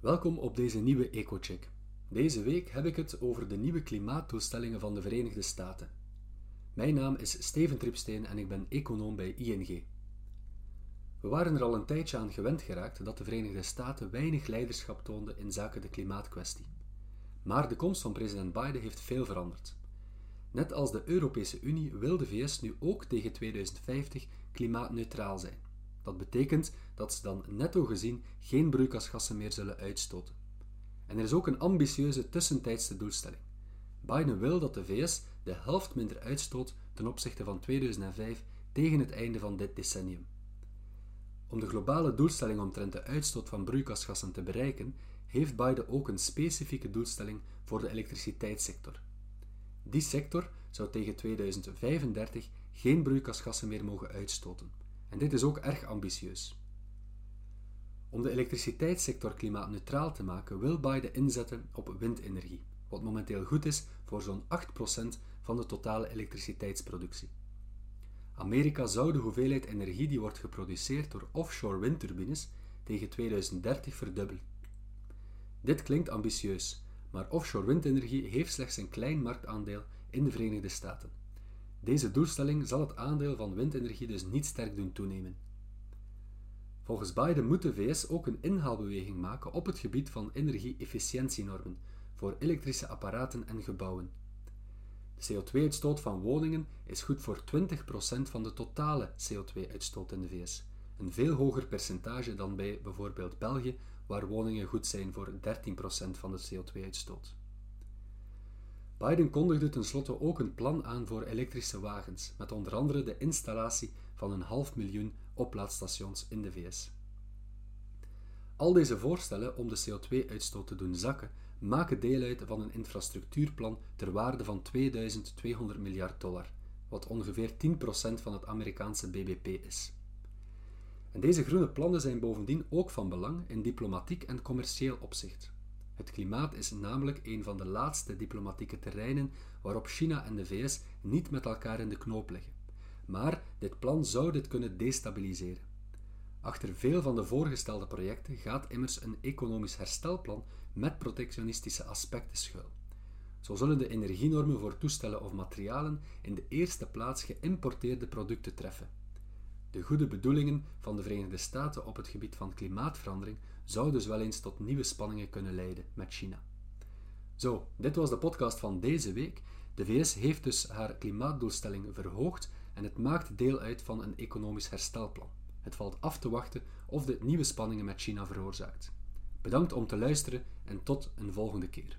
Welkom op deze nieuwe EcoCheck. Deze week heb ik het over de nieuwe klimaatdoelstellingen van de Verenigde Staten. Mijn naam is Steven Tripsteen en ik ben econoom bij ING. We waren er al een tijdje aan gewend geraakt dat de Verenigde Staten weinig leiderschap toonden in zaken de klimaatkwestie. Maar de komst van president Biden heeft veel veranderd. Net als de Europese Unie wil de VS nu ook tegen 2050 klimaatneutraal zijn. Dat betekent dat ze dan netto gezien geen broeikasgassen meer zullen uitstoten. En er is ook een ambitieuze tussentijdse doelstelling. Biden wil dat de VS de helft minder uitstoot ten opzichte van 2005 tegen het einde van dit decennium. Om de globale doelstelling omtrent de uitstoot van broeikasgassen te bereiken, heeft Biden ook een specifieke doelstelling voor de elektriciteitssector. Die sector zou tegen 2035 geen broeikasgassen meer mogen uitstoten. En dit is ook erg ambitieus. Om de elektriciteitssector klimaatneutraal te maken, wil Biden inzetten op windenergie, wat momenteel goed is voor zo'n 8% van de totale elektriciteitsproductie. Amerika zou de hoeveelheid energie die wordt geproduceerd door offshore windturbines tegen 2030 verdubbelen. Dit klinkt ambitieus, maar offshore windenergie heeft slechts een klein marktaandeel in de Verenigde Staten. Deze doelstelling zal het aandeel van windenergie dus niet sterk doen toenemen. Volgens Biden moet de VS ook een inhaalbeweging maken op het gebied van energie-efficiëntienormen voor elektrische apparaten en gebouwen. De CO2-uitstoot van woningen is goed voor 20% van de totale CO2-uitstoot in de VS, een veel hoger percentage dan bij bijvoorbeeld België, waar woningen goed zijn voor 13% van de CO2-uitstoot. Biden kondigde tenslotte ook een plan aan voor elektrische wagens, met onder andere de installatie van een half miljoen oplaadstations in de VS. Al deze voorstellen om de CO2-uitstoot te doen zakken, maken deel uit van een infrastructuurplan ter waarde van 2200 miljard dollar, wat ongeveer 10% van het Amerikaanse BBP is. En deze groene plannen zijn bovendien ook van belang in diplomatiek en commercieel opzicht. Het klimaat is namelijk een van de laatste diplomatieke terreinen waarop China en de VS niet met elkaar in de knoop liggen. Maar dit plan zou dit kunnen destabiliseren. Achter veel van de voorgestelde projecten gaat immers een economisch herstelplan met protectionistische aspecten schuil. Zo zullen de energienormen voor toestellen of materialen in de eerste plaats geïmporteerde producten treffen. De goede bedoelingen van de Verenigde Staten op het gebied van klimaatverandering zouden dus wel eens tot nieuwe spanningen kunnen leiden met China. Zo, dit was de podcast van deze week. De VS heeft dus haar klimaatdoelstelling verhoogd en het maakt deel uit van een economisch herstelplan. Het valt af te wachten of dit nieuwe spanningen met China veroorzaakt. Bedankt om te luisteren en tot een volgende keer.